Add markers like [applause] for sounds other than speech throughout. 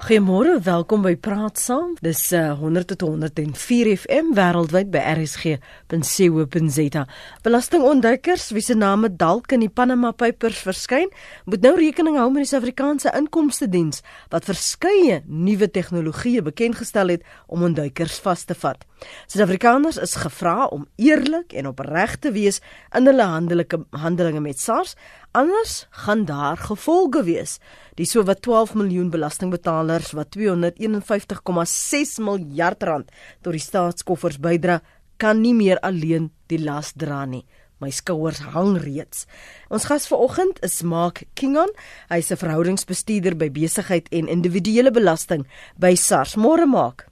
Goeiemôre, welkom by Praat Saam. Dis uh, 100 tot 104 FM wêreldwyd by rsg.co.za. Belastingontduikers wie se name dalk in die Panama Papers verskyn, moet nou rekening hou met die Suid-Afrikaanse Inkomste Diens wat verskeie nuwe tegnologieë bekend gestel het om ontduikers vas te vat. Suid-Afrikaners is gevra om eerlik en opreg te wees in hulle handelike handelinge met SARS, anders gaan daar gevolge wees. Die sowat 12 miljoen belastingbetalers wat 251,6 miljard rand tot die staatskoffers bydra, kan nie meer alleen die las dra nie. My skouers hang reeds. Ons gas vanoggend is Mark Kingon. Hy's 'n verhoudingsbestuurder by besigheid en individuele belasting by SARS. Môre maak.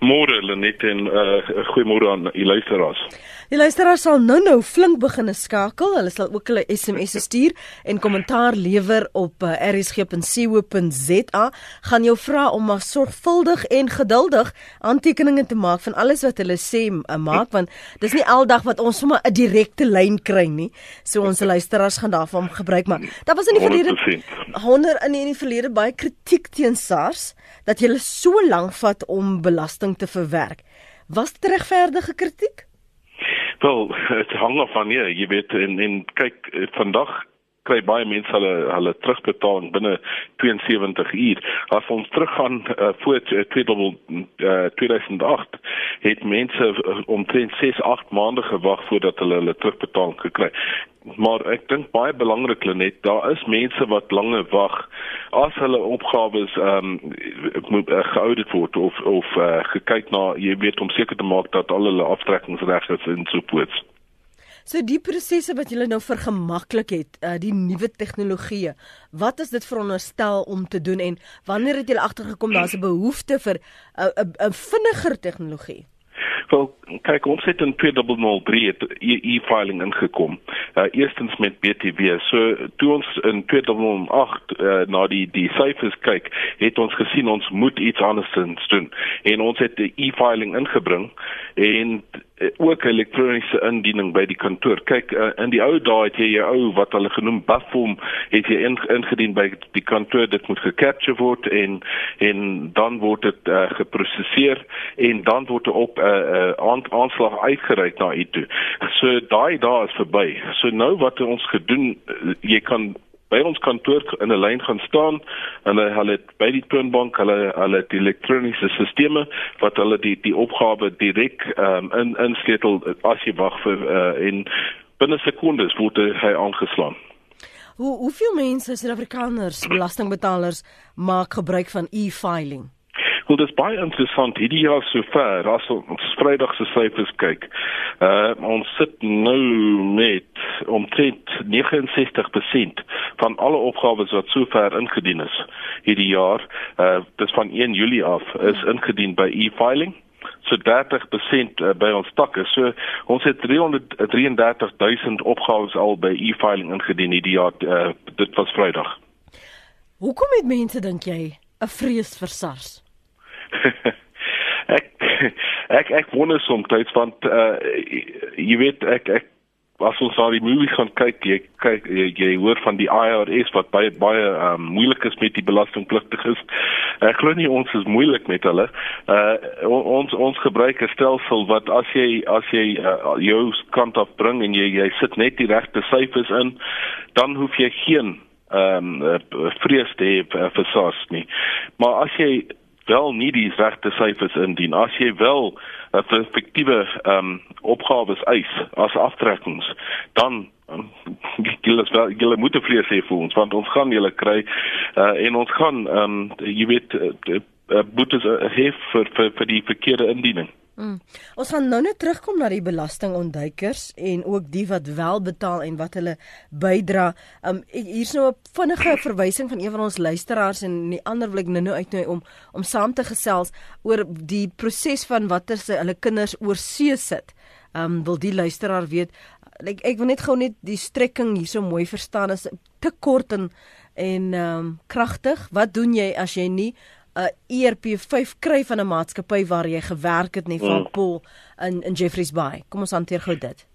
Môre Lenet en uh, goeiemôre aan u luisteraars. Die luisteraars sal nou-nou flink begine skakel. Hulle sal ook hulle SMS'e stuur en kommentaar lewer op uh, rsg.co.za. Gaan jou vra om maar sorgvuldig en geduldig aantekeninge te maak van alles wat hulle sê uh, maak want dis nie aldag wat ons sommer 'n direkte lyn kry nie. So ons luisteraars gaan daarvan gebruik maak. Daar was in die verlede 100 in die verlede baie kritiek teen SARS dat hulle so lank vat om belasting te verwerk. Was dit regverdige kritiek? Wel, [laughs] dit hang af van jy, jy weet en en kyk eh, vandag kry baie mense hulle hulle terugbetaling binne 72 uur. As ons teruggaan uh, voor 2008 uh, het mense uh, omtrent 6 8 maande gewag voordat hulle hulle terugbetaling gekry maar ek dink baie belangrik Lenet, daar is mense wat lange wag as hulle opgawes ehm um, moet uh, geaudit word of of uh, gekyk na jy weet om seker te maak dat al hulle aftrekkingsregte is en so voort. So die prosesse wat julle nou vergemaklik het, uh, die nuwe tegnologie, wat is dit veronderstel om te doen en wanneer het julle agtergekom daar's 'n behoefte vir 'n uh, 'n vinniger tegnologie? Wel, kyk ons het in 2003 het e-filing ingekom. Uh eerstens met BTW. So toe ons in 2008 uh, na die die syfers kyk, het ons gesien ons moet iets anders doen. En ons het die e-filing ingebring en uh, ook elektroniese indiening by die kantoor. Kyk, uh, in die ou dae het jy jou ou wat hulle genoem buffum het jy in, ingedien by die kantoor dit moet gecapture word en en dan word dit uh, geproseseer en dan word dit op 'n uh, uh, aanslag uitgereik na u toe. So daai dae is verby. So nou wat ons gedoen, uh, jy kan by ons kantoor in 'n lyn gaan staan en hulle hulle by die toonbank hulle hulle die elektroniese stelsels wat hulle die die opgawe direk um, in insketel as jy wag vir uh, in binne sekondes word hy aangeslaan. Hoe hoeveel mense Suid-Afrikaners belastingbetalers maak gebruik van e-filing? Wel dis baie interessant hierdie jaar sover as ons Vrydag se syfers kyk. Uh ons sit nou met omtrent 69% van alle opgawes wat sover ingedien is hierdie jaar. Uh dis van 1 Julie af is ingedien by e-filing so 30% uh, by ons takke. So ons het 333 000 opgawes al by e-filing ingedien hierdie jaar. Uh, dit was Vrydag. Hoekom het mense dink jy 'n vrees vir SARS? [laughs] ek ek ek wonder soms want uh jy weet ek ek as ons al die movies gaan kyk jy kyk jy, jy hoor van die IRS wat baie baie um, moeilik is met die belastingpligtiges. Ek glo nie ons is moeilik met hulle. Uh ons ons gebruik 'n stelsel wat as jy as jy uh, jou kant af bring en jy jy sit net die regte syfers in, dan hoef jy geen ehm um, vrees te hê vir SARS nie. Maar as jy wel nie die regte syfers indien. As jy wel 'n uh, effektiewe ehm um, opgawes eis as aftrekkings dan um, julle wel julle moet vlees hê vir ons want ons gaan julle kry uh, en ons gaan ehm um, jy weet uh, uh, boetes uh, hê vir, vir vir die verkeerde indiening Mm. Ons gaan nou net terugkom na die belastingontduikers en ook die wat wel betaal en wat hulle bydra. Um hier's nou 'n vinnige verwysing van een van ons luisteraars en die ander wil ek nou nou uitnooi om om saam te gesels oor die proses van watter se hulle kinders oor see sit. Um wil die luisteraar weet ek ek wil net gou net die strekking hierso mooi verstaan is te kort en en um kragtig. Wat doen jy as jy nie 'n ERP5 kry van 'n maatskappy waar jy gewerk het nie van mm. Paul in in Jeffreys Bay. Kom ons hanteer gou dit.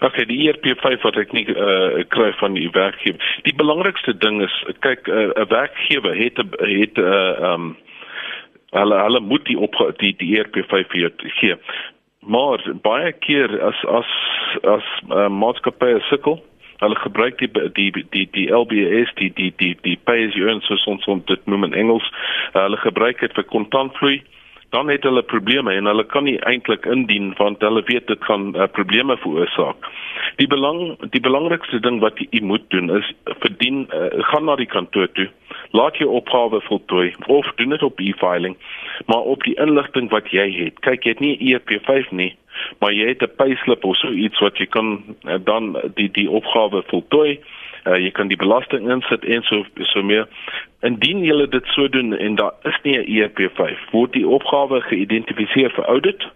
Okay, die ERP5 wat ek nie uh, kry van die werkgewer. Die belangrikste ding is kyk 'n uh, werkgewer het het 'n uh, um hulle hulle moet die op die die ERP5 gee. Maar baie keer as as as uh, maatskappye sukkel, hulle gebruik die die die die LBS die die die die pay as you earn soos ons dit noem in Engels. Uh, hulle gebruik dit vir kontantvloei dan het hulle probleme en hulle kan nie eintlik indien want hulle weet dit gaan uh, probleme veroorsaak. Die belang die belangrikste ding wat jy moet doen is verdien uh, gaan na die kantoor toe. Laat jou opgawe voltooi of doen dit op e-filing, maar op die inligting wat jy het. Kyk, jy het nie EP5 nie, maar jy het 'n payslip of so iets wat jy kan uh, dan die die opgawe voltooi uh, jy kan die belasting insit en so so meer. Indien jy dit so doen en daar is nie 'n ERP5 word die opgawe geïdentifiseer vir audit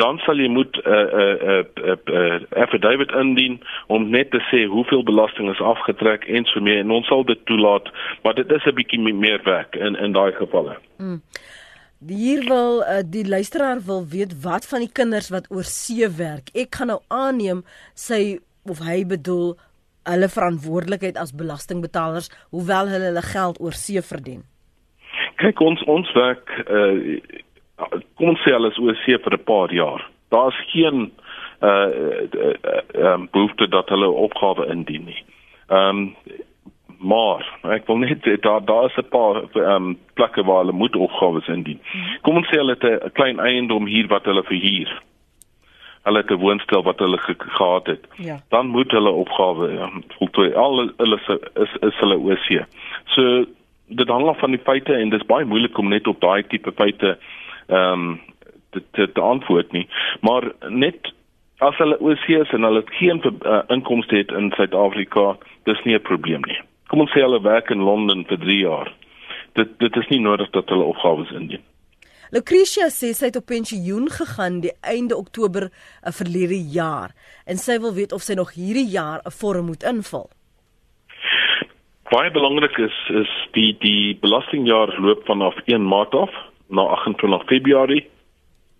dan sal jy moet 'n uh, 'n uh, 'n uh, uh, uh, affidavit indien om net te sê hoeveel belasting is afgetrek en so meer en ons sal dit toelaat maar dit is 'n bietjie meer werk in in daai gevalle. Hmm. Hier wil uh, die luisteraar wil weet wat van die kinders wat oor see werk. Ek gaan nou aanneem sy of hy bedoel hulle verantwoordelikheid as belastingbetalers hoewel hulle hulle geld oor see verdien. Kyk ons ons werk uh kom ons sê alles oor see vir 'n paar jaar. Daar's geen uh ehm um, behoefte dat hulle opgawe indien nie. Ehm um, maar ek wil net daar daar's 'n paar ehm um, plekke waar hulle moet opgawes indien. Kom ons sê hulle het 'n klein eiendom hier wat hulle verhuur hulle 'n woonstel wat hulle ge gehad het. Ja. Dan moet hulle opgawe ja, voltooi. Al hulle is is, is hulle OC. So dit hang af van die feite en dit is baie moeilik om net op daai tipe feite ehm um, te, te te antwoord nie. Maar net as hulle OC is en hulle geen uh, inkomste het in Suid-Afrika, dis nie 'n probleem nie. Kom ons sê hulle werk in Londen vir 3 jaar. Dit dit is nie nodig dat hulle opgawes indien. Lucretia sê sy het op pensioen gegaan die einde Oktober uh, verlede jaar en sy wil weet of sy nog hierdie jaar 'n vorm moet invul. Baie belangrik is is die die belastingjaar loop vanaf 1 Maart af na 28 Februarie.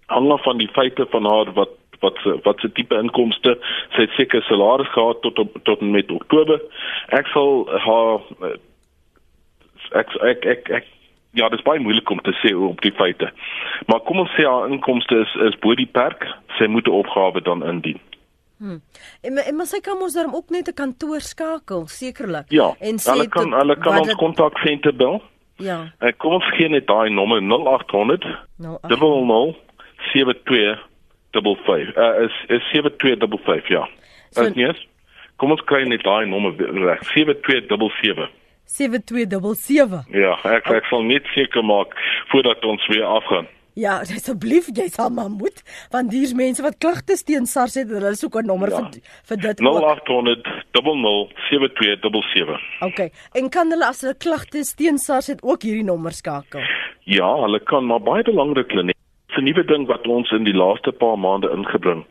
Alle van die feite van haar wat wat wat se tipe inkomste sy het seker salaris gehad tot tot met Oktober. Ek sal haar eh, ek ek ek, ek ja, dit is baie moeilik om te sê op die feite. Maar kom ons sê haar inkomste is is bo die perk, sy moet 'n opgawe dan indien. Hm. En en maar sy kan mos dan ook net 'n kantoor skakel, sekerlik. Ja, en sê hulle kan hulle kan ons kontaksenter bel. Ja. Ek kom ons gee net daai nommer 0800 00 7255. Uh is is 7255, ja. So, is nie? Kom ons kry net daai nommer reg. 7277. 7277. Ja, ek ek sal net seker maak voordat ons weer afgaan. Ja, asseblief, jy sal maar moet, want hier's mense wat klagtes teen SARS het, hulle soek 'n nommer ja. vir vir dit ook. 0800 007277. Okay. En kan hulle as hulle klagtes teen SARS het ook hierdie nommer skakel? Ja, hulle kan, maar baie belangrik, Lenet. 'n nuwe ding wat ons in die laaste paar maande ingebring.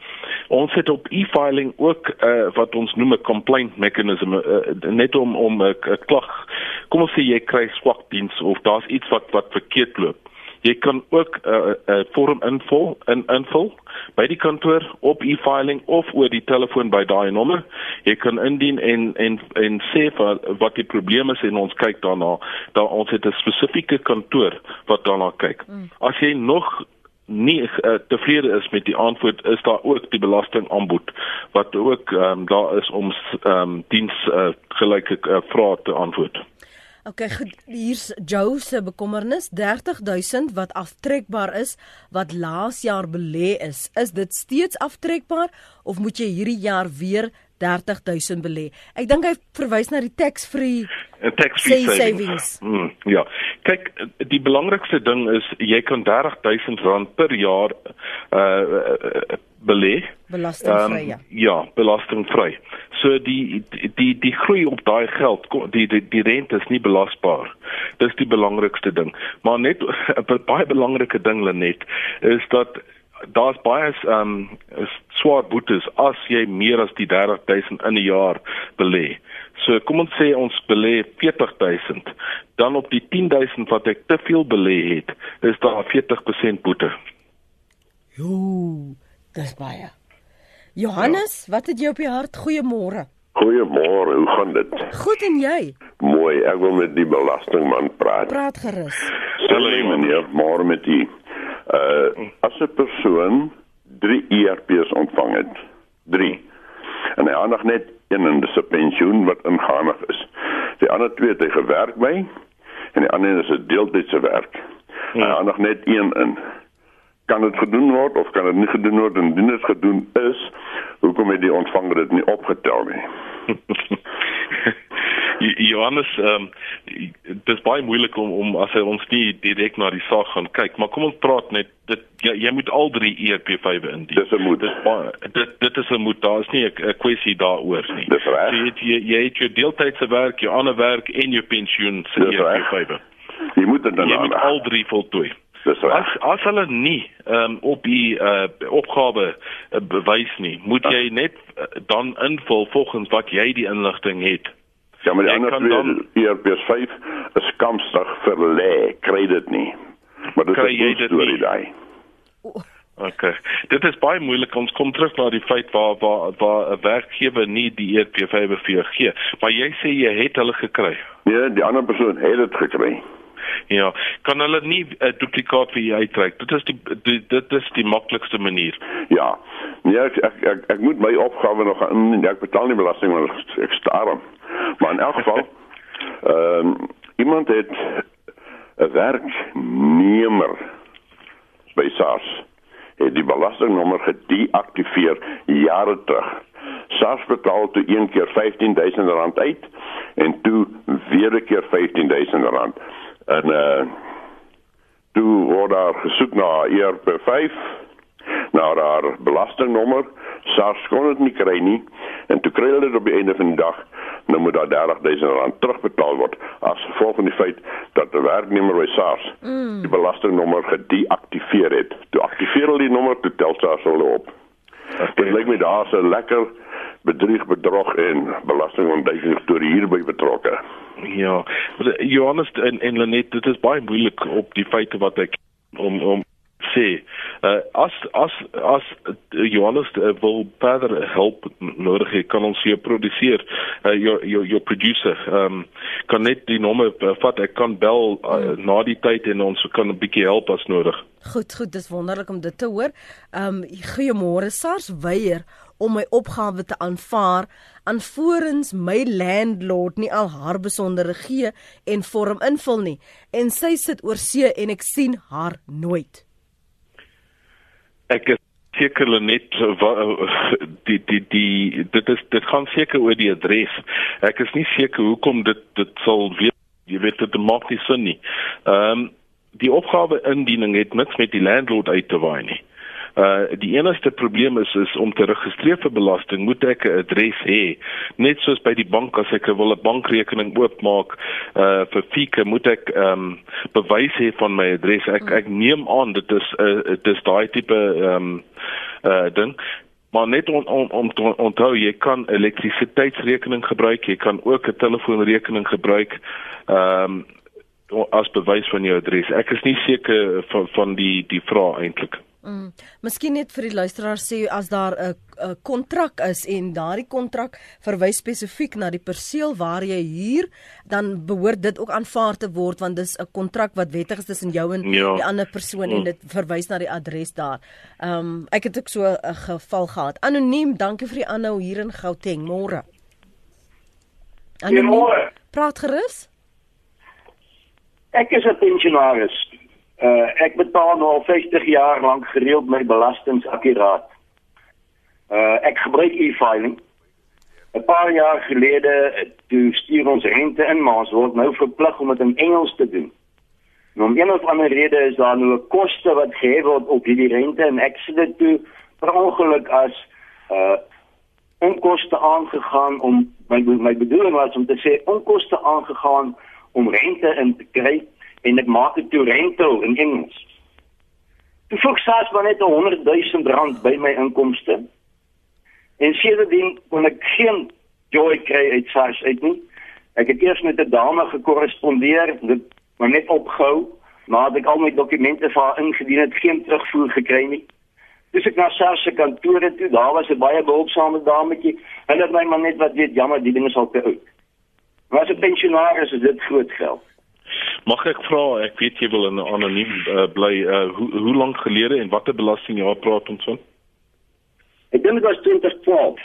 Ons het op e-filing ook uh, wat ons noem 'n complaint mechanism uh, net om om 'n uh, klag. Kom ons sê jy kry swak diens of daar's iets wat wat verkeerd loop. Jy kan ook 'n uh, uh, vorm invul in invul by die kantoor op e-filing of oor die telefoon by daai nommer. Jy kan indien en en en sê wat die probleme is en ons kyk daarna. Daar ons het 'n spesifieke kantoor wat daarna kyk. Mm. As jy nog nie uh, tevrede is met die antwoord is daar ook die belastingaanbod wat ook um, daar is om um, diens uh, gelyke uh, vrae te antwoord. OK, hier's Joe se bekommernis 30000 wat aftrekbaar is wat laas jaar belê is. Is dit steeds aftrekbaar of moet jy hierdie jaar weer 30000 belê. Ek dink hy verwys na die tax-free tax-free savings. savings. Hmm, ja. Kyk, die belangrikste ding is jy kan 30000 rand per jaar uh belê. Belastingvry. Um, ja, belastingvry. So die die die groei op daai geld, die die die rente is nie belasbaar. Dis die belangrikste ding. Maar net [laughs] 'n baie belangrike ding Lenet is dat daar's baie ehm um, swaar boetes as jy meer as die 30000 in 'n jaar belê. So kom ons sê ons belê 40000, dan op die 10000 wat ek te veel belê het, is daar 40% boete. Jo, dis baie. Johannes, wat het jy op die hart? Goeiemôre. Goeiemôre, hoe gaan dit? Goed en jy? Mooi, ek wil met die belastingman praat. Praat gerus. Stel jy meneer, môre met die uh as 'n persoon 3 ERP's ontvang het. 3. En hy aandag net een en dis 'n pensioen wat inganig is. Die ander twee het hy gewerk by en die ander is 'n deeltydse werk. Ja. Hy aandag net een in. Kan dit gedoen word of kan dit nie gedoen word en indien dit gedoen is, hoekom het die ontvanger dit nie opgetel nie? [laughs] Johannes, ehm um, dis baie moeilik om om as hy ons nie direk na die saak gaan kyk, maar kom ons praat net dit jy, jy moet al drie ERP5 indien. Dis 'n moet. Dis baie dit dit is 'n moet. Daar is nie 'n kwessie daaroor nie. Dis reg. Jy het jy, jy het jou deeltydse werk, jou ander werk en jou pensioen se ERP5. Jy moet dit dan jy moet al drie voltooi. As as hulle nie ehm um, op die uh, opgawe uh, bewys nie, moet jy net uh, dan invul volgens wat jy die inligting het. Ja, maar die ander twee dan... ERP5 is kamstig vir lê, kry dit nie. Maar dit kry jy dit nie daai. Okay. Dit is baie moeilik ons kom terug na die feit waar waar waar 'n werkgewer nie die ERP5 vir jou gee, maar jy sê jy het hulle gekry. Nee, die ander persoon het dit gekry. Ja, kan hulle nie 'n uh, duplikaat vir jou uitreik. Dit is die, die dit is die maklikste manier. Ja. Nee, ek ek ek, ek moet my opgawe nog in ek betaal nie belasting maar ek staar hom. Maar in elk geval [laughs] ehm um, iemand het 'n werknemer by SARS het die belastingnommer gedeaktiveer jare terug. SARS betaal toe een keer R15000 uit en toe weer 'n keer R15000 en uh toe word daar gesoek na ERP5 na haar belastingnommer. SARS kon dit nie kry nie. En toe kry hulle dit op die einde van die dag. Nou moet daar 30000 rand terugbetaal word as gevolg van die feit dat 'n werknemer by SARS mm. die belastingnommer gedeaktiveer het. Toe aktiveer hulle die nommer toe tel SARS hulle op. Dit lyk my daar's 'n lekker bedrieg bedrog en belastingontduiking storie hierby betrokke Ja, Johannes en en Lenet, dit is baie moeilik op die feite wat ek om om sê. Uh, as as as Johannes uh, wil verder help nodig het, kan ons hier produseer. Uh, jou jou jou producer um, kan net die nommer uh, vat. Ek kan bel uh, na die tyd en ons kan 'n bietjie help as nodig. Goed, goed, dis wonderlik om dit te hoor. Ehm um, goeiemôre SARS weier om my opgawe te aanvaar aanvorens my landlord nie al haar besondere gee en vorm invul nie. En sy sit oor see en ek sien haar nooit. Ek is seker net die die die dit is dit gaan seker oor die adres. Ek is nie seker hoekom dit dit sal weet jy weet dit maak nie sin nie. Ehm um, die opgawe indiening het niks met die landlord uit te waai nie Uh die enigste probleem is is om te registreer vir belasting moet ek 'n adres hê. Net soos by die bank as ek wil 'n bankrekening oopmaak uh vir Fike moet ek ehm um, bewys hê van my adres. Ek ek neem aan dit is 'n uh, dit is daai tipe ehm um, uh ding. Maar net om om om te onthou jy kan elektrisiteitsrekening gebruik, jy kan ook 'n telefoonrekening gebruik. Ehm um, as bewys van jou adres. Ek is nie seker van van die die vraag eintlik. Mm. Miskien net vir die luisteraar sê as daar 'n kontrak is en daardie kontrak verwys spesifiek na die perseel waar jy huur, dan behoort dit ook aanvaar te word want dis 'n kontrak wat wettig is tussen jou en ja. die ander persoon mm. en dit verwys na die adres daar. Ehm um, ek het ook so 'n geval gehad. Anoniem, dankie vir die aanhou hier in Gauteng. Môre. Anoniem. Praat gerus. Ek is 'n pensionaris. Uh ek betaal nou al 50 jaar lank gereeld my belastings akkuraat. Uh ek gebruik e-filing. 'n Paar jaar gelede toe stuur ons rente in, maar ons word nou verplig om dit in Engels te doen. Nou om een of ander rede is daar nou 'n koste wat gehef word op hierdie rente en ek sê dit toe per ongeluk as uh onkoste aangegaan om my my bedoeling was om te sê onkoste aangegaan om rente in te kry en ek maak dit toe rental in Engels. Toe voeg SARS maar net 100 000 rand by my inkomste. En sedertdien kon ek geen joy kry uit SARS uit nie. Ek het eers met 'n dame gekorrespondeer, dit maar net opgehou, maar ek al my dokumente vir haar ingedien het, geen terugvoer gekry nie. Dis ek na SARS se kantore toe, daar was 'n baie behulpsame dametjie. Hulle het my maar net wat weet, jammer, die ding is al te oud. Maar as 'n pensionaris is dit groot geld. Mag ek vra, ek weet jy wil in anoniem uh, bly, uh, hoe hoe lank gelede en watter belastingjaar praat ons van? Ek dink dit was 2012.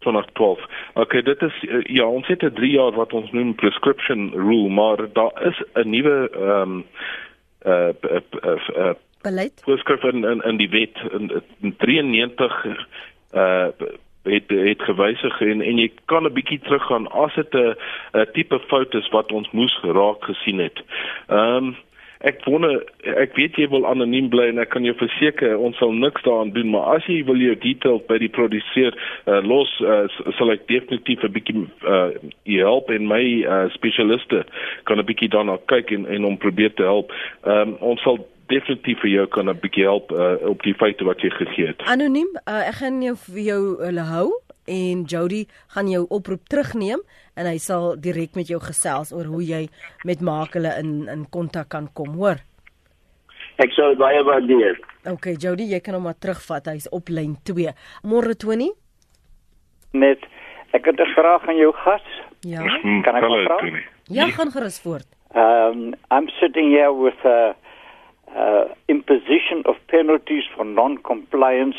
2012. Okay, dit is uh, ja, ons het 'n 3 jaar wat ons noem prescription rule, maar daar is 'n nuwe ehm um, uh, uh, uh, uh beleid voorskrif in, in in die wet in, in 93 uh het het gewysig en en jy kan 'n bietjie teruggaan as dit 'n tipe fout is wat ons moes geraak gesien het. Ehm um, ek wonder ek weet jy wil anoniem bly en ek kan jou verseker ons sal niks daaraan doen maar as jy wil jou details by die produseer uh, los uh, sal ek definitief 'n bietjie uh, help en my uh, spesialiste kan 'n bietjie daarna kyk en en om probeer te help. Ehm um, ons sal definitief vir jou kan 'n bietjie help uh, op die feite wat jy gegee het. Anoniem, uh, ek gaan jou vir jou hulle hou en Jody gaan jou oproep terugneem en hy sal direk met jou gesels oor hoe jy met maak hulle in in kontak kan kom, hoor. Ek sou baie waardeer. Okay, Jody, jy kan hom maar terugvat. Hy's op lyn 2. Môre Tony? Net ek het 'n vraag aan jou gas. Ja. Hmm, Kan ek vra? Ja, gaan gerus voort. Um I'm sitting here with a uh imposition of penalties for non-compliance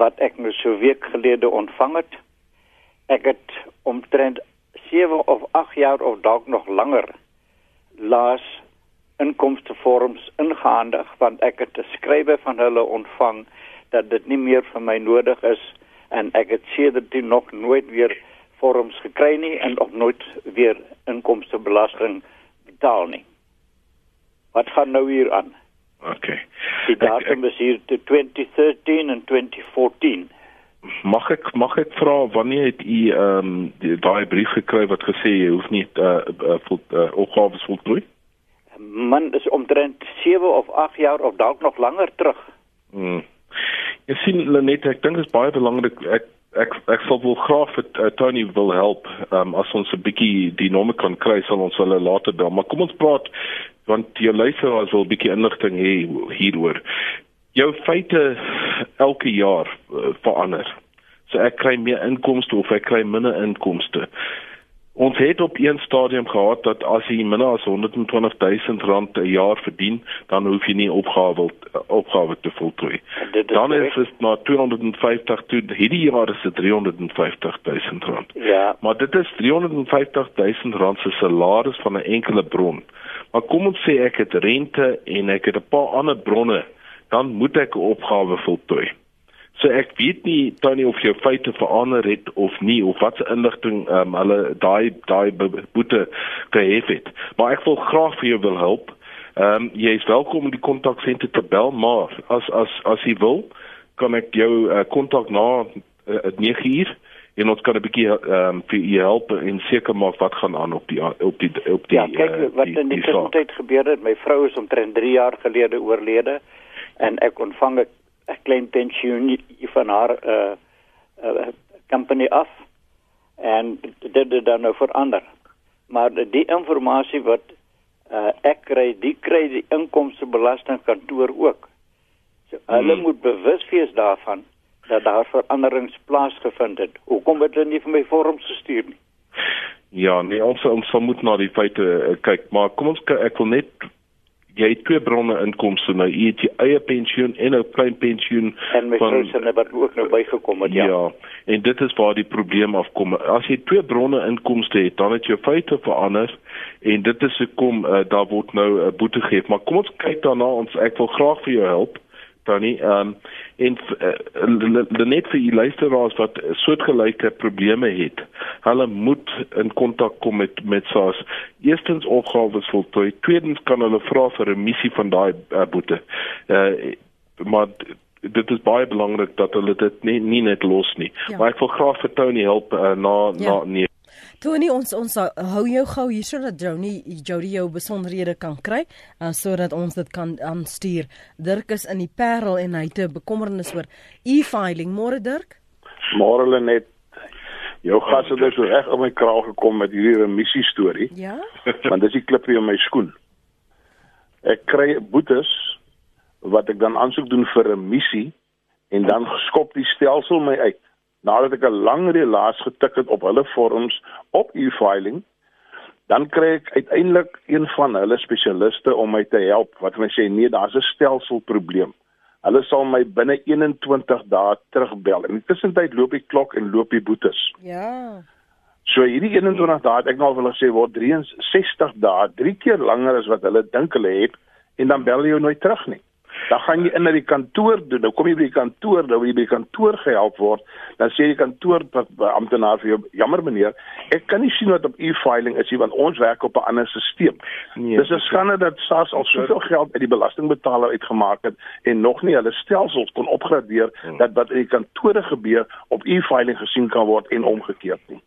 wat ek nou so week gelede ontvang het. Ek het omtrent 7 of 8 jaar of dalk nog langer laas inkomstevorms ingehandig want ek het 'n skrywe van hulle ontvang dat dit nie meer vir my nodig is en ek het sedert toe nog nooit weer vorms gekry nie en ook nooit weer inkomstebelasting betaal nie. Wat gaan nou hier aan? Okay. Die Ek- ek- datum is hier te 2013 en 2014. Mag ek mag ek vra wanneer het u ehm um, daai brief gekry wat gesê jy hoef nie eh uh, uh, vol, uh, opgawes voltooi? Man is omtrent 7 of 8 jaar of dalk nog langer terug. Hmm. Jy sien Lenet, ek dink dit is baie belangrik ek ek ek sal wel graag vir uh, Tony wil help um, as ons 'n bietjie die nome kan kry sal ons hulle later bel. Maar kom ons praat want jou luisteraars wil 'n bietjie inligting hê hieroor. Jou feite elke jaar uh, verander. So ek kry meer inkomste of ek kry minder inkomste Ons het op een stadium gehad dat as jy minder as 120 000 rand 'n jaar verdien, dan hoef jy nie opgawe opgawe te voltooi. Is Dan is dit na 250 toe hierdie jaar is dit 350 000 rand. Ja, Maar dit is 350 000 rand se salaris van 'n enkele bron. Maar kom ons sê ek het rente en ek het 'n paar ander bronne, dan moet ek 'n opgawe voltooi. So ek weet nie Tony of jou feite verander het of nie of wat se inligting um, hulle daai daai boete gehef het. Maar ek wil graag vir jou wil help. Ehm um, jy is welkom om die kontaksenter te bel, maar as as as jy wil, kan ek jou uh, kontak na uh, 9 uur en ons kan 'n bietjie ehm um, vir u help en seker maak wat gaan aan op die op die op die ja, kyk eh, wat die- in die tussentyd gebeur het. My vrou is omtrent 3 jaar gelede oorlede en ek ontvang 'n 'n klein pensioen van haar uh, uh company af en dit het dan nou verander. Maar die inligting wat uh, ek kry, die kry die inkomstebelastingkantoor ook. So, hulle Hmm. moet bewus wees daarvan dat daar veranderings plaasgevind het. Hoekom het hulle nie vir my vorms gestuur nie? Ja, nee, ons ons moet na die feite uh, kyk, maar kom ons ek wil net jy het twee bronne inkomste nou, jy het jou eie pensioen en 'n klein pensioen En my vrou se wat ook nou bygekom het, ja. Ja, en dit is waar die probleem afkom. As jy twee bronne inkomste het, dan het jou feite verander en dit is hoekom uh, daar word nou 'n uh, boete gegee. Maar kom ons kyk daarna, ons ek wil graag vir jou help. Tony, ehm um, en uh, net vir die luisteraars wat soortgelyke probleme het. Hulle moet in kontak kom met met SARS. Eerstens opgawes voltooi, tweedens kan hulle vra vir remissie van daai uh, boete. Uh, maar dit is baie belangrik dat hulle dit nie nie net los nie. Ja. Ja. Maar ek wil graag vir Tony help uh, na Ja. na nee. Tony, ons ons hou jou gou hier sodat Jody Jody jou besonderhede kan kry, uh, sodat ons dit kan aanstuur. Dirk is in die Parel en hy het 'n bekommernis oor e-filing. Môre Dirk? Maar hulle net jou gas het so reg op my kraal gekom met hierdie remissie storie, Ja? [laughs] want dis die klippie in my skoen. Ek kry boetes wat ek dan aansoek doen vir 'n missie en dan skop die stelsel my uit nadat ek 'n lang relaas getik het op hulle vorms op e-filing dan kry ek uiteindelik een van hulle spesialiste om my te help wat my sê nee daar's 'n stelselprobleem hulle sal my binne 21 dae terugbel en intussen tyd loop die klok en loop die boetes Ja. So hierdie 21 dae het ek nou al wil sê word 63 dae, drie keer langer as wat hulle dink hulle het en dan bel hulle jou nooit terug nie. Dan gaan jy in na die kantoor doen. Nou kom jy by die kantoor, nou wil jy by die kantoor gehelp word. Dan sê die kantoor amptenaar vir jou, jammer meneer, ek kan nie sien wat op e-filing is nie want ons werk op 'n ander stelsel. Nee, Dis 'n skande dat SARS al soveel geld uit die belastingbetaler uitgemaak het en nog nie hulle stelsels kon opgradeer dat wat in die kantore gebeur op e-filing gesien kan word en omgekeerd nie.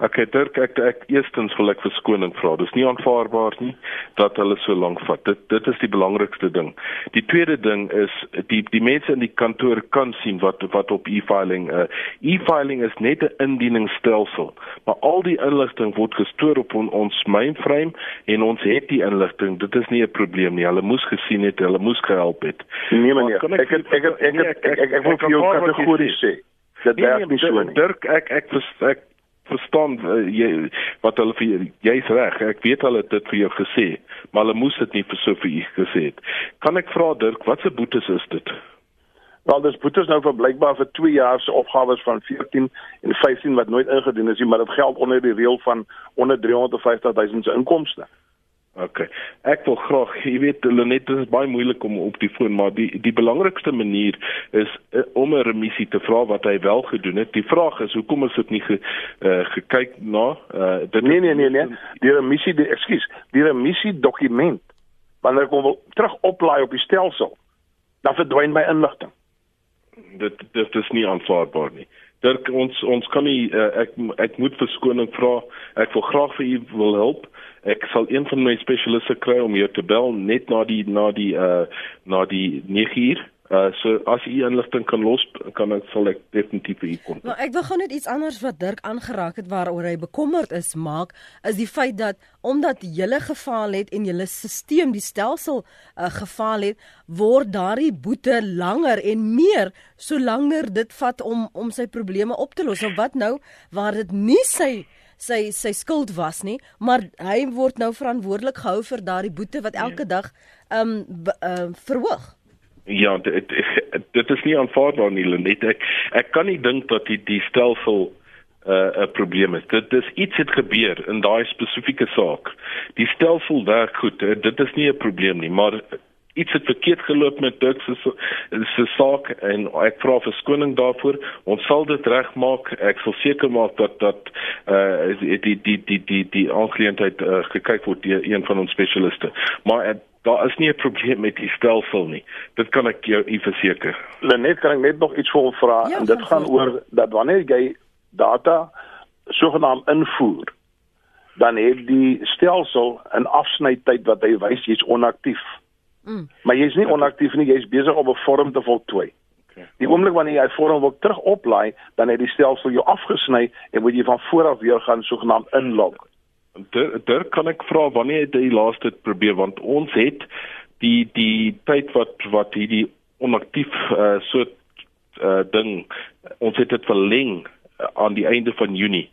Okay, Dirk, ek ek eerstens wil ek verskoning vra. Dis nie aanvaarbaar nie dat hulle so lank vat. Dit dit is die belangrikste ding. Die tweede ding is die die mense in die kantoor kan sien wat wat op e-filing uh e-filing is net 'n indieningsstelsel, maar al die inligting word gestoor op on, ons mainframe en ons het die inligting. Dit is nie 'n probleem nie. Hulle moes gesien het, hulle moes gehelp het. Nee meneer, kan ek ek ek ek Nee, ek ek ek wil ek vir jou aanvaar wat jy kategories sê. Dit Nee, werk nie so nie. Dirk, ek ek vers- ek verstaan uh, jy wat hulle vir jou- jy's reg. Ek weet hulle het dit vir jou gesê, maar hulle moes dit nie vir so vir u gesê het. Kan ek vra Dirk, wat se boetes is dit? Wel, dis boetes nou vir blykbaar vir 2 jaar se opgawes van 14 en 15 wat nooit ingedien is nie, maar dit geld onder die reël van onder 350 000 se inkomste. OK. Ek wil graag, [laughs] jy weet, Lenet, dit is baie moeilik om op die foon, maar die die belangrikste manier is uh, om 'n remissie te vra wat hy wel gedoen het. Die vraag is, hoekom is dit nie ge, uh, gekyk na uh, dit Nee nee nee nee, die remissie, die ekskuus, die remissie dokument wanneer ek hom wil terug oplaai op die stelsel, dan verdwyn my inligting. Dit dit is nie aanvaarbaar nie. Dirk ons ons kan nie uh, ek ek moet verskoning vra. Ek wil graag vir u wil help. Ek sal een van my spesialiste kry om jou te bel net na die na die uh na die 9 uur. Uh so as u inligting kan los kan ek sal ek definitief vir u kom. Maar ek wil gou net iets anders wat Dirk aangeraak het waaroor hy bekommerd is maak, is die feit dat omdat julle gefaal het en julle stelsel, die stelsel uh, gefaal het, word daardie boete langer en meer solank dit vat om om sy probleme op te los. Of wat nou waar dit nie sy sy sy skuld was nie, maar hy word nou verantwoordelik gehou vir daardie boete wat elke dag ehm um, uh, verhoog. Ja, dit dit is nie aanvaarbaar nie, Lenet. Ek ek kan nie dink dat die die stelsel 'n uh, 'n probleem is. Dit is iets het gebeur in daai spesifieke saak. Die stelsel werk goed. Uh, dit is nie 'n probleem nie, maar iets het verkeerd geloop met Dirk se se saak en ek vra verskoning daarvoor. Ons sal dit regmaak. Ek sal seker maak dat dat uh die die die die die, die aangeleentheid uh, gekyk word deur een van ons spesialiste. Maar uh, daar is nie 'n probleem met die stelsel nie. Dit kan ek jou u verseker. Lenet kan ek net nog iets vir hom vra Ja, en dit gaan voort. oor dat wanneer jy data sogenaamd invoer, dan het die stelsel 'n afsnytyd wat hy wys jy's onaktief. Mm. Maar jy's nie onaktief nie, jy's besig om 'n vorm te voltooi. Okay. Die oomblik wanneer jy 'n vorm wil terug oplaai, dan het die stelsel jou afgesny en moet jy van voor af weer gaan sogenaamd inlog. Dirk, Dirk kan ek vra wanneer het jy laas dit probeer want ons het die die tyd wat wat hierdie onaktief uh, so uh, ding ons het dit verleng uh, aan die einde van Junie.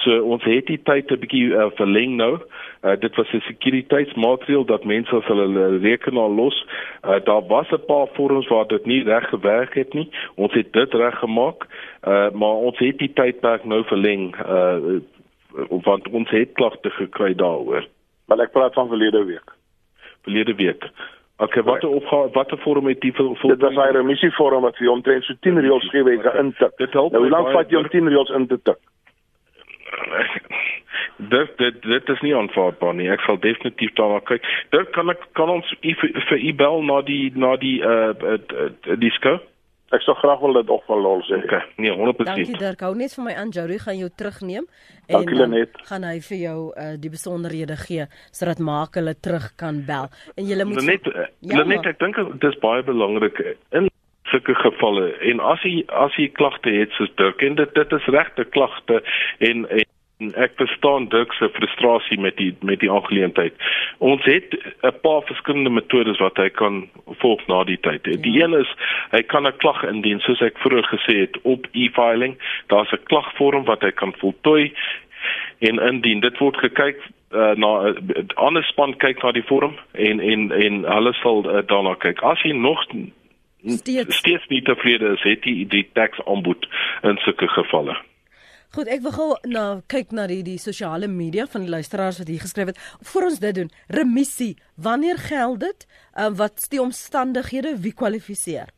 So ons het die tyd 'n bietjie uh, verleng nou. Uh, dit was 'n sekuriteitsmaatreël dat mense as hulle rekenaar los, uh, daar was 'n paar vorms waar dit nie reg gewerk het nie. Ons het dit reggemaak. Uh, maar ons het die tydperk nou verleng uh, want ons het klagte gekry daaroor Maar ek praat van verlede week. verlede week. Okay, watter opgawe watter vorm het die vol Dit was hy remisievorm wat vir omtrent so 10 reëls gee wat jy intik. Dit help Nou hoe lank vat jy om Dirk. 10 reëls in te tik? [laughs] dit dit dit is nie aanvaarbaar nie. Ek sal definitief daarna kyk. Dit kan ek kan ons vir vir u bel na die na die uh, uh, uh die skou. Ek sou graag wil dit ook van lol sê. Okay, nee, 100%. Dankie Dirk. Hou net vir my aan Jody gaan jou terugneem en Dankie, dan Lenet. gaan hy vir jou uh, die besonderhede gee sodat maak hulle terug kan bel. En jy moet Net Ja, net ek dink dit is baie belangrik in sulke gevalle en as jy as jy klagte het soos Dirk en dit dit is regte klagte en, en ek verstaan Dirk se frustrasie met die met die aangeleentheid. Ons het 'n paar verskillende metodes wat hy kan volg na die tyd. Die ja. een is hy kan 'n klag indien soos ek vroeër gesê het op e-filing. Daar's 'n klagvorm wat hy kan voltooi en indien dit word gekyk uh, na 'n uh, ander span kyk na die vorm en en en hulle sal uh, daarna kyk. As hy nog steeds, steeds nie tevrede is, het hy die tax aanbod in sulke gevalle. Goed, ek wil gou na kyk na die die sosiale media van die luisteraars wat hier geskryf het. Voor ons dit doen, remissie, wanneer geld dit? Uh, wat is die omstandighede? Wie kwalifiseer?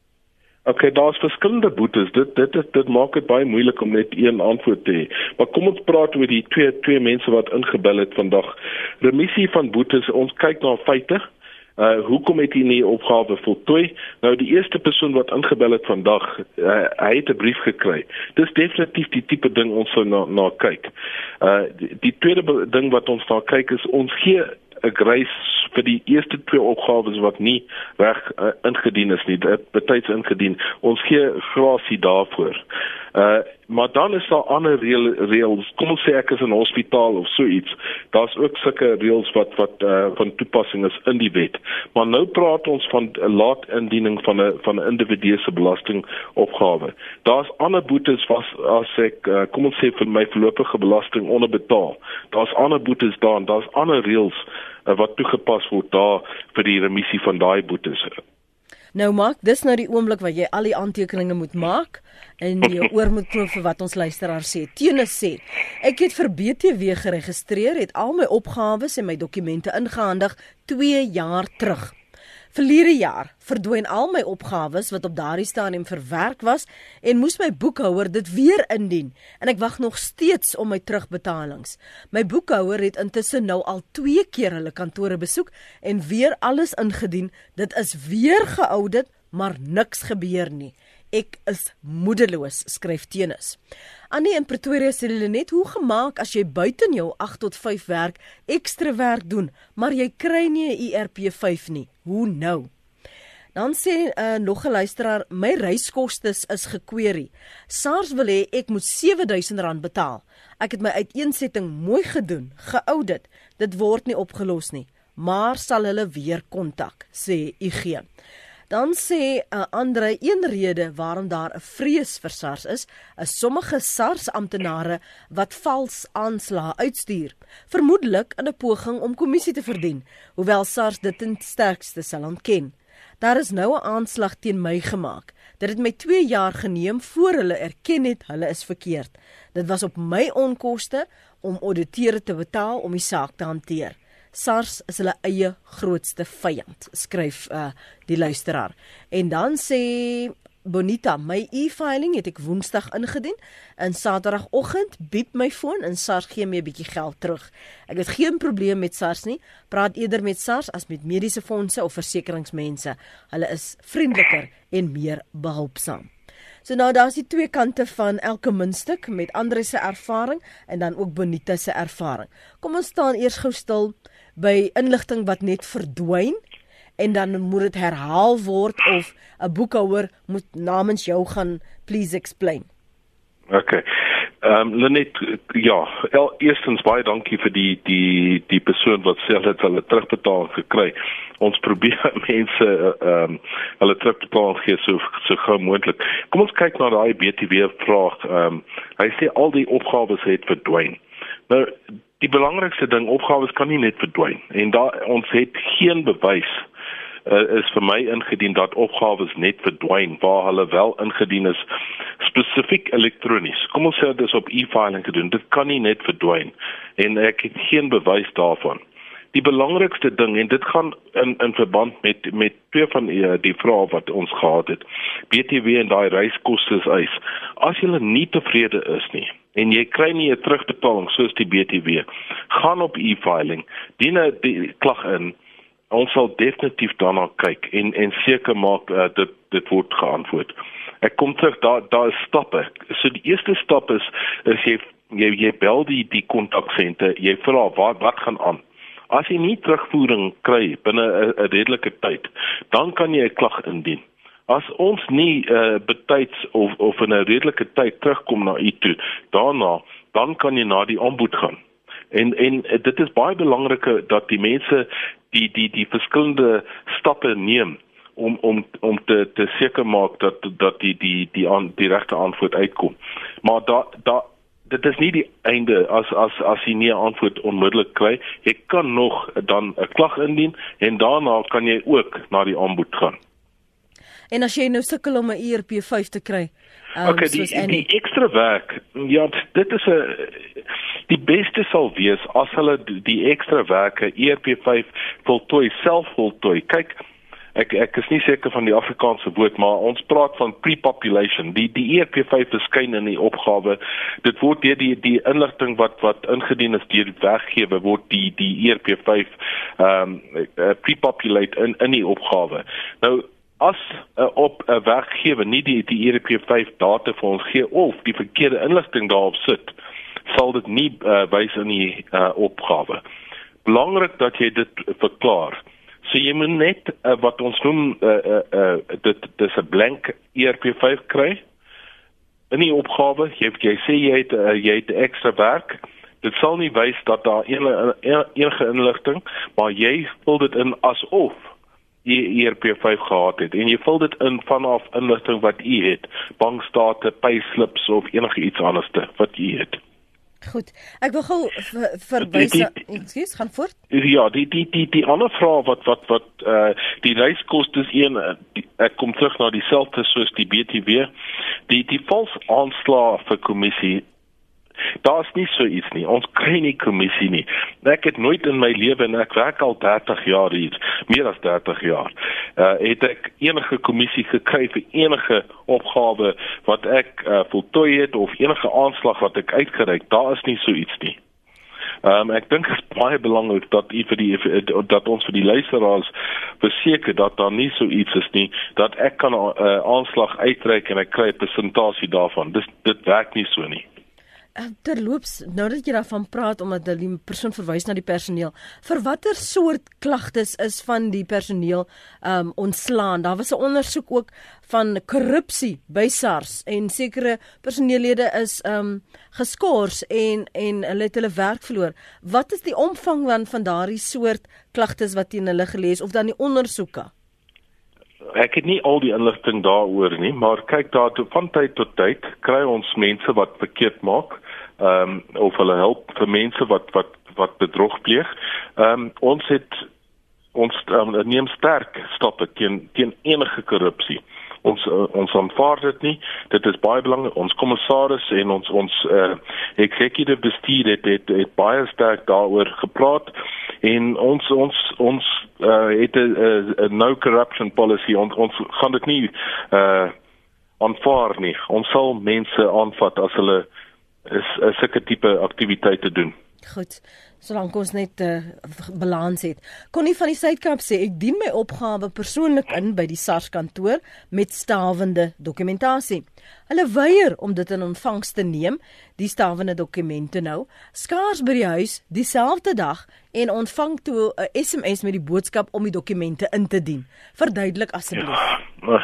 Okay, daar's verskillende boetes. Dit dit dit, dit maak dit baie moeilik om net een antwoord te hê. Maar kom ons praat oor die twee twee mense wat ingebel het vandag. Remissie van boetes, ons kyk na feite. Hoekom het hy nie opgawe voltooi? Nou die eerste persoon wat ingebel het vandag, uh, hy het 'n brief gekry. Dis definitief die tipe ding ons sou na na kyk. Uh die, die tweede ding wat ons daar kyk is ons gee 'n grace vir die eerste twee opgawes wat nie reg uh, ingedien is nie, dit betyds ingedien. Ons gee grasie daarvoor. Uh maar dan is daar ander reël reëls. Kom ons sê ek is in hospitaal of so iets. Daar's ook sulke reëls wat wat uh van toepassing is in die wet. Maar nou praat ons van 'n laat indiening van 'n van 'n individu se belastingopgawe. Daar's ander boetes was as ek uh, kom ons sê vir my voorlopige belasting onderbetaal. Daar's ander boetes daar en daar's ander reëls uh, wat toegepas word daar vir die remissie van daai boetes. Nou maak dis nou die oomblik wat jy al die aantekeninge moet maak en jy [laughs] oor moet klop vir wat ons luisteraar sê. Tenis sê, ek het vir BTW geregistreer, het al my opgawes en my dokumente ingehandig 2 jaar terug. Verlede jaar verdwyn al my opgawes wat op daardie stadium verwerk was en moes my boekhouer dit weer indien en ek wag nog steeds om my terugbetalings. My boekhouer het intussen nou al 2 keer hulle kantore besoek en weer alles ingedien. Dit is weer geaudit, maar niks gebeur nie. Ek is moedeloos, skryf Tenus. Annie in Pretoria sê hulle net hoe gemaak as jy buite jou 8 tot 5 werk, ekstra werk doen, maar jy kry nie 'n ERP5 nie. Hoe nou? Dan sê uh, nog 'n luisteraar, my reiskoste is gekweri. SARS wil hê ek moet R7000 betaal. Ek het my uiteensetting mooi gedoen, geaudit. Dit word nie opgelos nie, maar sal hulle weer kontak, sê IG. Dan sê 'n uh, ander een rede waarom daar 'n vrees vir SARS is, is sommige SARS amptenare wat vals aanslae uitstuur, vermoedelik in 'n poging om kommissie te verdien, hoewel SARS dit ten sterkste sal ontken. Daar is nou 'n aanslag teen my gemaak. Dit het my 2 jaar geneem voor hulle erken het hulle is verkeerd. Dit was op my onkoste om auditeure te betaal om die saak te hanteer. SARS is hulle eie grootste vyand, skryf uh, die luisteraar. En dan sê Bonita, my e-filing het ek Woensdag ingedien. In Saterdagoggend biep my foon en SARS gee my 'n bietjie geld terug. Ek het geen probleem met SARS nie. Praat eerder met SARS as met mediese fondse of versekeringsmense. Hulle is vriendeliker en meer behulpsaam. So nou daar's die twee kante van elke muntstuk met Andre se ervaring en dan ook Bonita se ervaring. Kom ons staan eers gou stil by inligting wat net verdwyn en dan moet dit herhaal word of 'n boekhouer moet namens jou gaan please explain. Okay. Ehm um, Lenet ja, el, eerstens baie dankie vir die die die persoon wat sê dat hulle terugbetaal gekry. Ons probeer [laughs] mense ehm um, hulle terugbetaal gee so so gou moontlik. Kom ons kyk na daai BTW vraag. Ehm um, hy sê al die opgawes het verdwyn. Nou die belangrikste ding, opgawes kan nie net verdwyn en daar ons het geen bewys uh, is vir my ingedien dat opgawes net verdwyn waar hulle wel ingedien is spesifiek elektronies. Kom ons sê dit is op e-filing gedoen. Dit kan nie net verdwyn en ek het geen bewys daarvan. Die belangrikste ding en dit gaan in in verband met met twee van die, eh, die vrae wat ons gehad het. BTW en daai reiskoste eis. As jy nie tevrede is nie en jy kry nie 'n terugbetaling soos die BTW, gaan op e-filing, dien 'n klag in ons sal definitief daarna kyk en en seker maak uh, dit dit word geantwoord. Ek kom terug daar daar is stappe. So die eerste stap is is jy jy, jy bel die die kontaksente, jy vra wat wat gaan aan. As jy nie terugvoering kry binne 'n redelike tyd, dan kan jy 'n klag indien. As ons nie uh, betyds of of in 'n redelike tyd terugkom na u toe, daarna dan kan jy na die aanbod gaan. En en dit is baie belangrik dat die mense die die die verskillende stappe neem om om om te te seker maak dat dat die die die aan die regte antwoord uitkom. Maar da da dit is nie die einde as as as jy nie 'n antwoord onmiddellik kry. Jy kan nog dan 'n klag indien en daarna kan jy ook na die aanbod gaan. En as jy nou sukkel om 'n ERP5 te kry, um, okay, die die ekstra werk, ja, dit is 'n die beste sal wees as hulle die ekstra werke ERP5 voltooi self voltooi. Kyk, ek ek is nie seker van die Afrikaanse woord maar ons praat van pre-population. Die die ERP5 verskyn in die opgawe. Dit word deur die die inligting wat wat ingedien is deur die werkgewer word die die ERP5 ehm um, pre-populate in in die opgawe. Nou as uh, op 'n uh, werkgewer nie die die ERP5 data vir ons gee of die verkeerde inligting daarop sit sal dit nie uh, wys in die uh, opgawe belangrik dat jy dit verklaar So jy moet net uh, wat ons noem uh, uh, uh, dit dis 'n blank ERP5 kry in die opgawe. Jy jy sê jy het uh, jy het ekstra werk. Dit sal nie wys dat daar enige enige inligting, maar jy vul dit in asof jy ERP5 gehad het en jy vul dit in vanaf inligting wat u het, bankstate, payslips of enige iets anderste wat u het. Goed. Ek wil gou verwys. Ekskuus, gaan voort. Ja, die die die die ander vraag wat wat wat eh uh, die reiskoste is een die, ek kom terug na dieselfde soos die BTW. Die die vals aanslag vir kommissie Daar's nie so iets nie. Ons kry nie kommissie nie. Ek het nooit in my lewe en ek werk al 30 jaar hier, meer as 30 jaar. Uh het ek enige kommissie gekry vir enige opgawe wat ek uh voltooi het of enige aanslag wat ek uitgereik. Daar is nie so iets nie. Ehm um, ek dink dit is baie belangrik dat u vir die dat ons vir die luisteraars verseker dat daar nie so iets is nie dat ek kan 'n uh, aanslag uitreik en ek kry 'n persentasie daarvan. Dis dit werk nie so nie. Eh, terloops, nou dat jy daarvan praat omdat die persoon verwys na die personeel, vir watter soort klagtes is van die personeel um ontslaan? Daar was 'n ondersoek ook van korrupsie by SARS en sekere personeellede is um geskort en en hulle het hulle werk verloor. Wat is die omvang van van daardie soort klagtes wat teen hulle gelees of dan die ondersoeke? Ek het nie al die inligting daaroor nie, maar kyk daar toe van tyd tot tyd kry ons mense wat verkeerd maak ehm um, of hulle help vir mense wat wat wat bedrog pleeg. Ehm um, ons het ons um, neem sterk stappe teen teen enige korrupsie. Ons uh, ons aanvaar dit nie. Dit is baie belangrik. Ons kommissaris en ons ons uh, executive bestuur het, het het baie sterk daaroor gepraat en ons ons ons uh, het 'n no corruption policy ons ons gaan dit nie uh aanvaar nie. Ons sal mense aanvat as hulle is 'n sulke tipe aktiwiteite doen. Goed. Solank ons net 'n uh, eh, balans het. Connie van die Suidkamp sê ek dien my opgawe persoonlik in by die SARS kantoor met stawende dokumentasie. Hulle weier om dit in ontvangs te neem, die stawende dokumente nou, skaars by die huis dieselfde dag en ontvang toe 'n SMS met die boodskap om die dokumente in te dien. Verduidelik asseblief. Ja,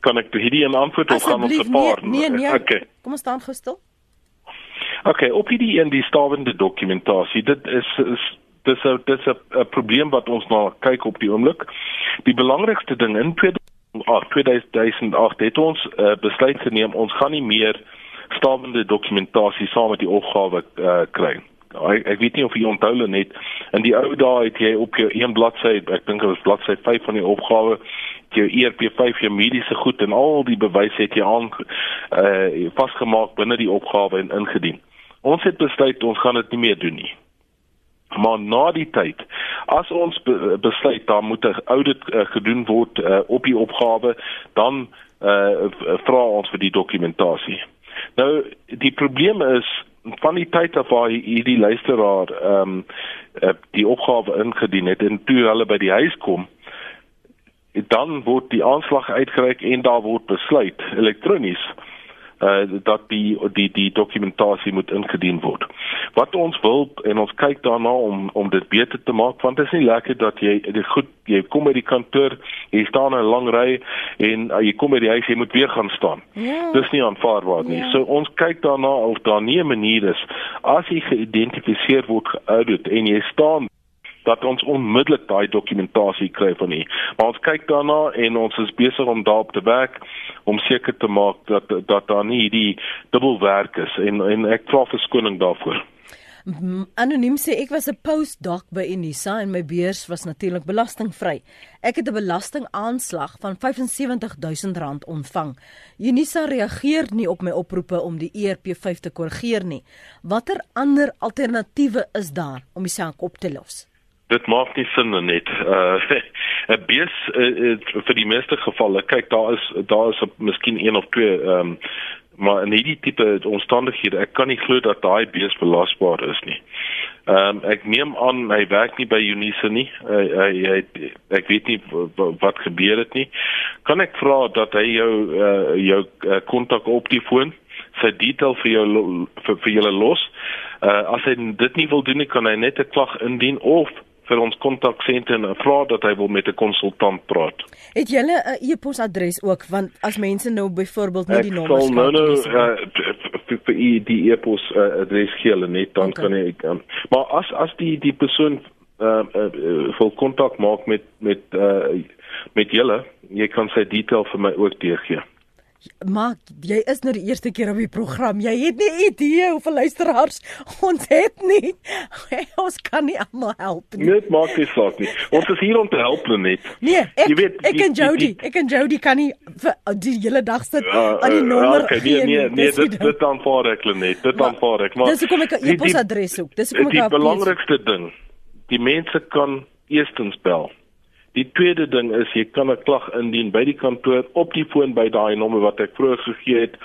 kan ek hierdie in antwoord of gaan ons 'n paar? Nee, nee, nee. Okay. Kom ons staan gestil. Okay, op hierdie in die stawende dokumentasie, dit is is dis 'n dis 'n probleem wat ons na kyk op die oomblik. Die belangrikste ding in 2008, 2008 het ons uh, besluit geneem ons gaan nie meer stawende dokumentasie saam met die opgawe uh, kry. Ek, ek weet nie of jy onthou net in die ou dae het jy op jou een bladsy, ek dink dit was bladsy 5 van die opgawe jou ERP5 jou mediese goed en al die bewyse het jy aan uh vasgemaak binne die opgawe en ingedien. Ons het besluit ons gaan dit nie meer doen nie. Maar na die tyd, as ons be besluit daar moet 'n audit uh, gedoen word uh, op die opgawe, dan uh, vra ons vir die dokumentasie. Nou die probleem is van die tyd af waar hierdie luisteraar ehm um, die opgawe ingedien het en toe hulle by die huis kom, dan word die aanslag uitgereik en daar word besluit elektronies uh dat die die die dokumentasie moet ingedien word. Wat ons wil en ons kyk daarna om om dit beter te maak want dit is nie lekker dat jy dit goed jy kom by die kantoor, jy staan in 'n lang ry en uh, jy kom by die huis jy moet weer gaan staan. Ja. Dis nie aanvaarbaar nie. Ja. So ons kyk daarna of daar nie 'n manier is as jy geïdentifiseer word geoudit en jy staan dat ons onmiddellik daai dokumentasie kry van u. Maar ons kyk daarna en ons is besig om daarop te werk om seker te maak dat dat daar nie hierdie dubbelwerk is en en ek vra verskoning daarvoor. Anoniem sê ek was 'n postdoc by Unisa en my beurs was natuurlik belastingvry. Ek het 'n belastingaanslag van R75000 ontvang. Unisa reageer nie op my oproepe om die ERP5 te korrigeer nie. Watter ander alternatiewe is daar om die saak op te los? Dit maak nie sin net. Uh [laughs] 'n bees uh, uh, vir die meeste gevalle, kyk daar is daar is miskien een of twee ehm um, maar in hierdie tipe omstandighede, ek kan nie glo dat daai bees belasbaar is nie. Ehm um, ek neem aan hy werk nie by Unisa nie. Hy hy, hy ek weet nie wat gebeur het nie. Kan ek vra dat hy jou uh, jou uh, kontak op die foon sy detail vir jou vir, vir julle los. Uh as hy dit nie wil doen nie, kan hy net 'n klag indien of vir ons kontaksenter en vra dat hy wil met 'n konsultant praat. Het julle 'n e-posadres ook want as mense nou byvoorbeeld nie Ek die nommers sal nou nou lees nie. uh, vir u die e-pos uh, adres gee hulle net dan Okay. kan ek um, maar as as die die persoon uh, uh, uh, wil kontak maak met met uh, met julle, jy kan sy detail vir my ook deurgee. Maar jy is nou die eerste keer op die program. Jy het nie idee hoeveel luisteraars ons het nie. [laughs] ons kan nie almal help nie. Net maak nie saak nie. Ons is hier om te help net. Nee, ek Jy weet, ek die- en die- Jody, die- ek en Jody kan nie vir die hele dag sit Uh, aan die nommer okay, nee nee nie. nee nie dit dit aanvaar ek net. Dit aanvaar ek, maar dis hoekom ek 'n die- die- e-posadres soek. Dis hoekom ek Die op lees. belangrikste ding, die mense kan eerstens bel. Die tweede ding is jy kan 'n klag indien by die kantoor op die foon by daai nommer wat ek vroeër gegee het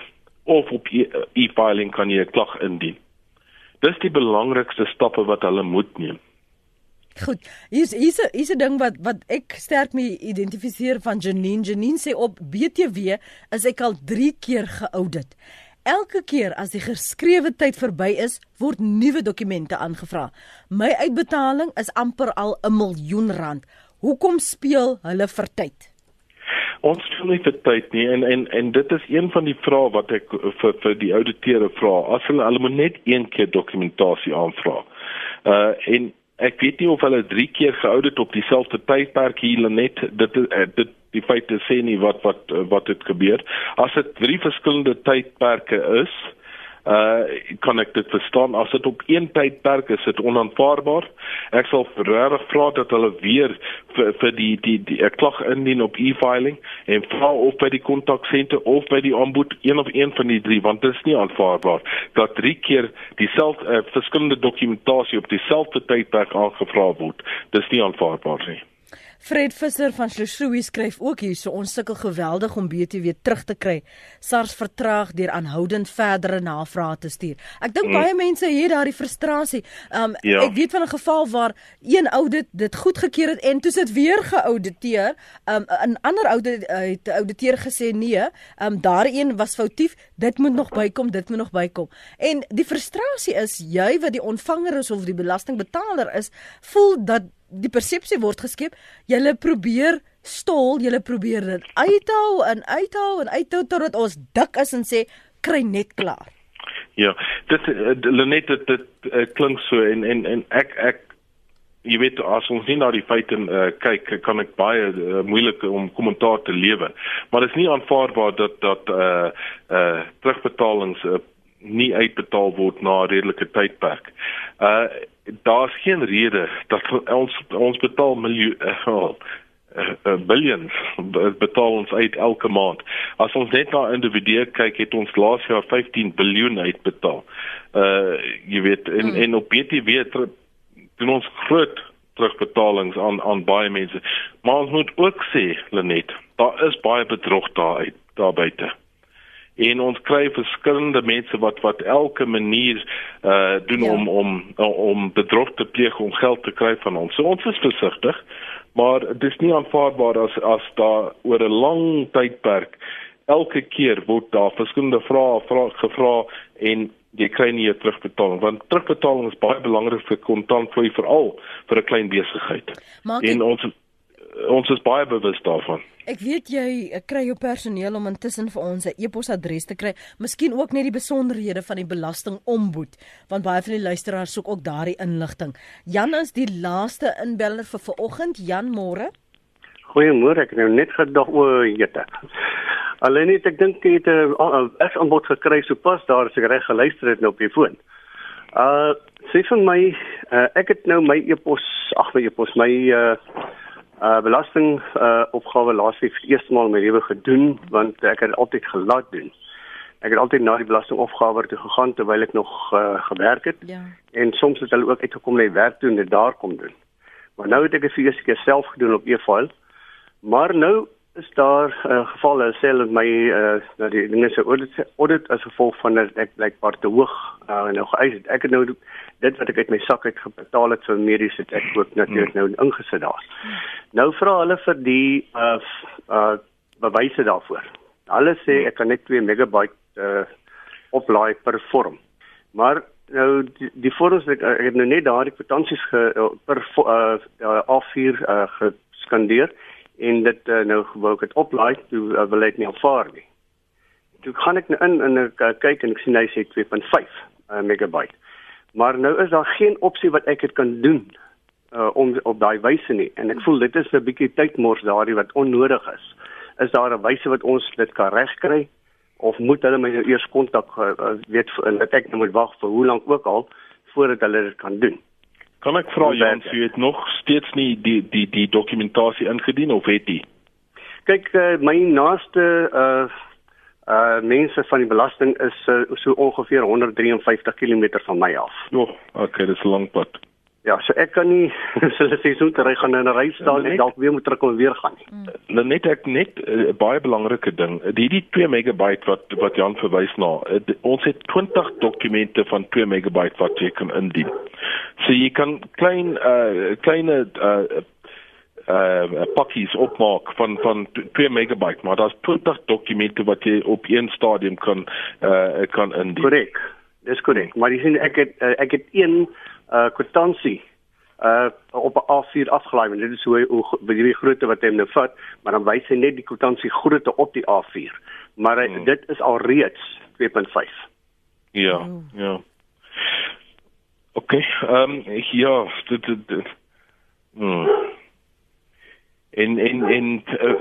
of op e- e-filing kan jy 'n klag indien. Dis die belangrikste stappe wat hulle moet neem. Goed. Hier's hier's 'n hier's 'n ding wat wat ek sterk mee identifiseer van Janine. Janine sê op BTW is ek al 3 keer geaudit. Elke keer as die geskrewe tyd verby is, word nuwe dokumente aangevra. My uitbetaling is amper al 'n miljoen rand. Hoekom speel hulle vir tyd? Ons speel nie vir tyd nie en en en dit is een van die vrae wat ek vir vir die ouditeure vra. As hulle hulle moet net een keer dokumentasie aanvra. Uh en ek weet nie of hulle 3 keer geaudit op dieselfde tydperk hier net dit eh, dit die feite sê nie wat wat wat het gebeur. As dit drie verskillende tydperke is, uh kan ek dit verstaan? As dit op een tydperk is dit onaanvaarbaar. Ek sal regtig vra dat hulle weer vir vir die die die 'n klag indien op e-filing en vra of by die kontaksenter of by die aanbod een of een van die drie want dit is nie aanvaarbaar dat drie keer dieselfde uh, verskillende dokumentasie op dieselfde tydperk aangevra word. Dis nie aanvaarbaar nie Fred Visser van Shlosui skryf ook hierso ons sukkel geweldig om BTW terug te kry. SARS vertraag deur aanhoudend verdere navrae te stuur. Ek dink mm. baie mense het daardie frustrasie. Um Ja. ek weet van 'n geval waar een audit dit goedgekeur het en toe sit weer geauditeer. Um 'n ander audit uh, het die ouditeur gesê nee, um daardie een was foutief, dit moet nog bykom, dit moet nog bykom. En die frustrasie is jy wat die ontvanger is of die belastingbetaler is, voel dat die persepsie word geskep julle probeer stol julle probeer dit uithou en uithou en uithou totdat ons dik is en sê kry net klaar Ja, dit uh, Lenet dit, dit uh, klink so en en en ek ek jy weet as ons nie na die feite uh, kyk kan ek baie uh, moeilik om kommentaar te lewer. Maar dit is nie aanvaarbaar dat dat uh uh terugbetalings uh, nie uitbetaal word na redelike tydperk. Uh daar's geen rede dat ons ons betaal miljoen uh, uh, billions betaal ons uit elke maand. As ons net na individue kyk, het ons laas jaar 15 biljoen uitbetaal. Uh jy weet en mm. en op BTW doen ons groot terugbetalings aan aan baie mense. Maar ons moet ook sê, Lenet, daar is baie bedrog daar uit daar buite en ons kry verskillende mense wat wat elke manier uh doen Ja. om om om bedrog te pleeg om geld te kry van ons. So ons is versigtig, maar dit is nie aanvaarbaar as as daar oor 'n lang tydperk elke keer word daar verskillende vrae vra, gevra en jy kry nie 'n terugbetaling want terugbetaling is baie belangrik vir kontantvloei veral vir 'n klein besigheid. En ons ons is baie bewus daarvan. ek weet jy eh, kry jou personeel om intussen vir ons 'n e-posadres te kry. Miskien ook net die besonderhede van die belastingombud, want baie van die luisteraars soek ook daardie inligting. Jan is die laaste inbeller vir vanoggend. Jan, môre. Goeiemôre, ek het nou net gedag o, jette. Alleen net ek dink jy het 'n aanbod gekry sopas daar as ek reg geluister het nou op die foon. Uh sê vir my, uh, ek het nou my e-pos, ag my e-pos, my uh uh belasting uh opgawe laasweek vir eerste maal my lewe gedoen want ek het altyd gelaat doen. Ek het altyd na die belastingopgawe toe gegaan terwyl ek nog uh, gewerk het Ja. en soms het hulle ook uitgekom die werk toe en dit daar kom doen. Maar nou het ek dit vir eerste keer self gedoen op e-file. Maar nou is daar 'n uh, geval hulle sê dat my uh dat die dinge se audit audit as gevolg van dat ek blykbaar te hoog uh, nou geëis het. Ek het nou dit wat ek uit my sak uit gebetaal het vir mediese het ek ook natuurlik nou ingesit daar. Nou vra hulle vir die uh uh bewyse daarvoor. Hulle sê ek kan net 2 megabyte uh oplaai per vorm. Maar nou die, die vorms ek, ek het nou net daardie kwitansies ge, per uh, uh A4 uh, geskandeer en dit uh, nou wou ek dit oplaai, toe uh, wil ek nie aanvaar nie. Toe gaan ek nou in en ek uh, kyk en ek sien hy sê 2.5 uh, megabyte. Maar nou is daar geen opsie wat ek dit kan doen uh, om op daai wyse nie en ek voel dit is 'n bietjie tydmors daardie wat onnodig is. Is daar 'n wyse wat ons dit kan regkry of moet hulle my nou eers kontak uh, uh, weet en dat ek nou moet wag vir hoe lank ook al voordat hulle dit kan doen? Kan ek vra Jan, jy het nog steeds nie die die die dokumentasie ingedien of het jy? Kyk, uh, my naaste uh uh mense van die belasting is uh, so ongeveer 153 km van my af. Ja, oh, okay, dis 'n lang pad. Ja, so ek kan nie [laughs] so hulle sê so te ry gaan in 'n ry staan en dalk weer moet terugkom en weer gaan nie. Nou net ek net 'n uh, baie belangrike ding. Hierdie 2 megabyte wat wat Jan verwys na. Uh, ons het 20 dokumente van 2 megabyte wat jy kan indien. So jy kan klein uh kleine uh uh pakkies opmaak van van 2 megabyte, maar daar's 20 dokumente wat jy op een stadium kan uh kan indien. Korrek. Dis korrek. Maar jy sien ek het uh, ek het een uh kwitansie uh op 'n A4 afgelaai en dit is hoe hoe die grootte wat hy nou vat, maar dan wys hy net die kwitansie grootte op die A4. Maar hy, Hmm. dit is al reeds 2.5. Ja, ja. Okay, ehm um, ja, dit dit. dit hmm. En en en uh,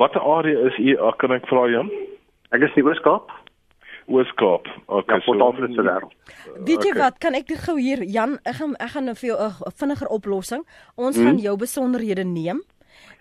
watter area is u uh, kan ek vra Jan? Ek is in Ooskaap. Ooskaap. Okay, Ja, Alfred se wêreld. Weet jy Okay. wat, kan ek dit gou hier Jan, ek gaan ek gaan nou vir jou 'n vinniger oplossing. Ons Mhm. gaan jou besonderhede neem.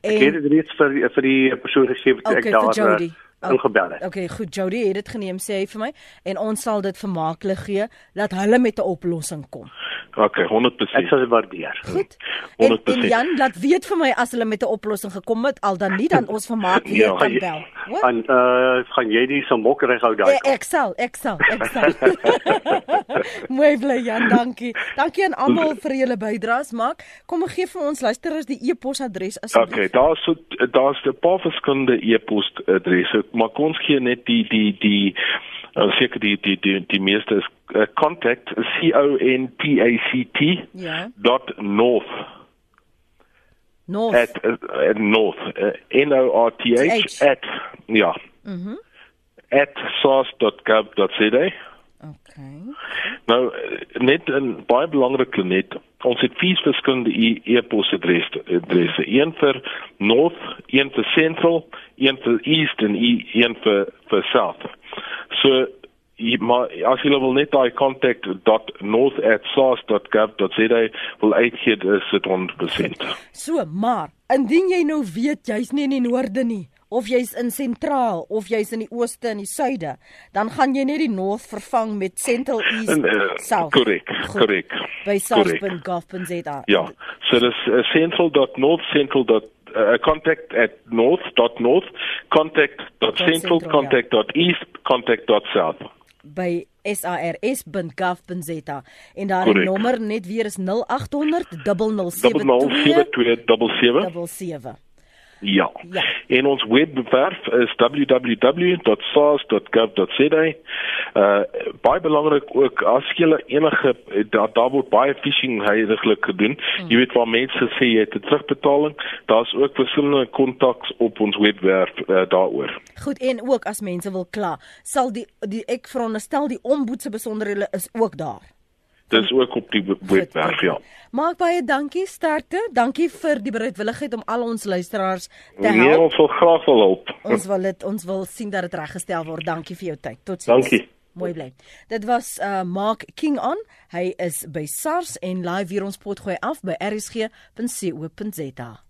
Ek het dit reeds vir vir die persoon gegee wat Okay, ek vir daar Jody. uh, ingebel het. Okay, goed, Jody het dit geneem sê hy vir my en ons sal dit vermaaklik gee dat hulle met 'n oplossing kom. Okay, Ek 100%. sal dit waardeer. Goed. [laughs] En, en 100%. Jan laat weet vir my as hulle met 'n oplossing gekom het al dan nie dan ons vermaak [laughs] weer Ja. kan bel. Hoor? En uh gaan jy die Samok reg hou daai? Eh, Ek sal, ek sal, ek sal. [laughs] Mooi bly Jan, dankie. Dankie aan almal vir julle bydraes. Maak, kom en gee vir ons luisteraars die e-posadres asseblief. Okay, daar's so daar's 'n paar verskillende e-posadresse, maar kom ons gee net die die die uh, seker die die die die meeste is uh, contact c o n t a c t Ja. dot north North. at, uh, at north uh, n o r t h at ja Mhm. at source.gov.za Okay. nou net 'n baie belangrike net. Ons het vier verskillende e- e-posadresse. Adresse. Een vir north een vir central een vir east en e- een vir vir south. So jy- maar as jy wil net daai contact.north@source.gov.za wil uitgee is dit 100% So, maar indien jy nou weet jy's nie in die noorde nie of jy's in sentraal of jy's in die ooste en die suide, dan gaan jy net die north vervang met central east en, uh, south. Korrek, korrek. By south.gov.za. Ja, so dis uh, central.north central.east uh, eh, contact at north.north, contact.central, contact.east, contact.south. By ja. sars.gov.za en daar die nommer net weer is 0800 007 277. Ja. Ja. En ons webwerf is www.sars.gov.za. Uh baie belangrik ook as jy enige daar daar word baie phishing heiliglik gedoen. Hmm. Jy weet waar mense sê jy het 'n terugbetaling, daar's ook verskillende kontaks op ons webwerf uh, daaroor. Goed en ook as mense wil kla, sal die die ek veronderstel die omboed se besonderhede is ook daar. Dis ook op die webwerf ja. Maak baie dankie sterkte. Dankie vir die bereidwilligheid om al ons luisteraars te Nee, help. ons wil graag wil help. Ons wil dit ons wil sien dat dit reggestel word. Dankie vir jou tyd. Totsiens. Dankie. Mooi bly. Dit was uh Mark King on. Hy is by SARS en live hier ons potgooi af by rsg.co.za.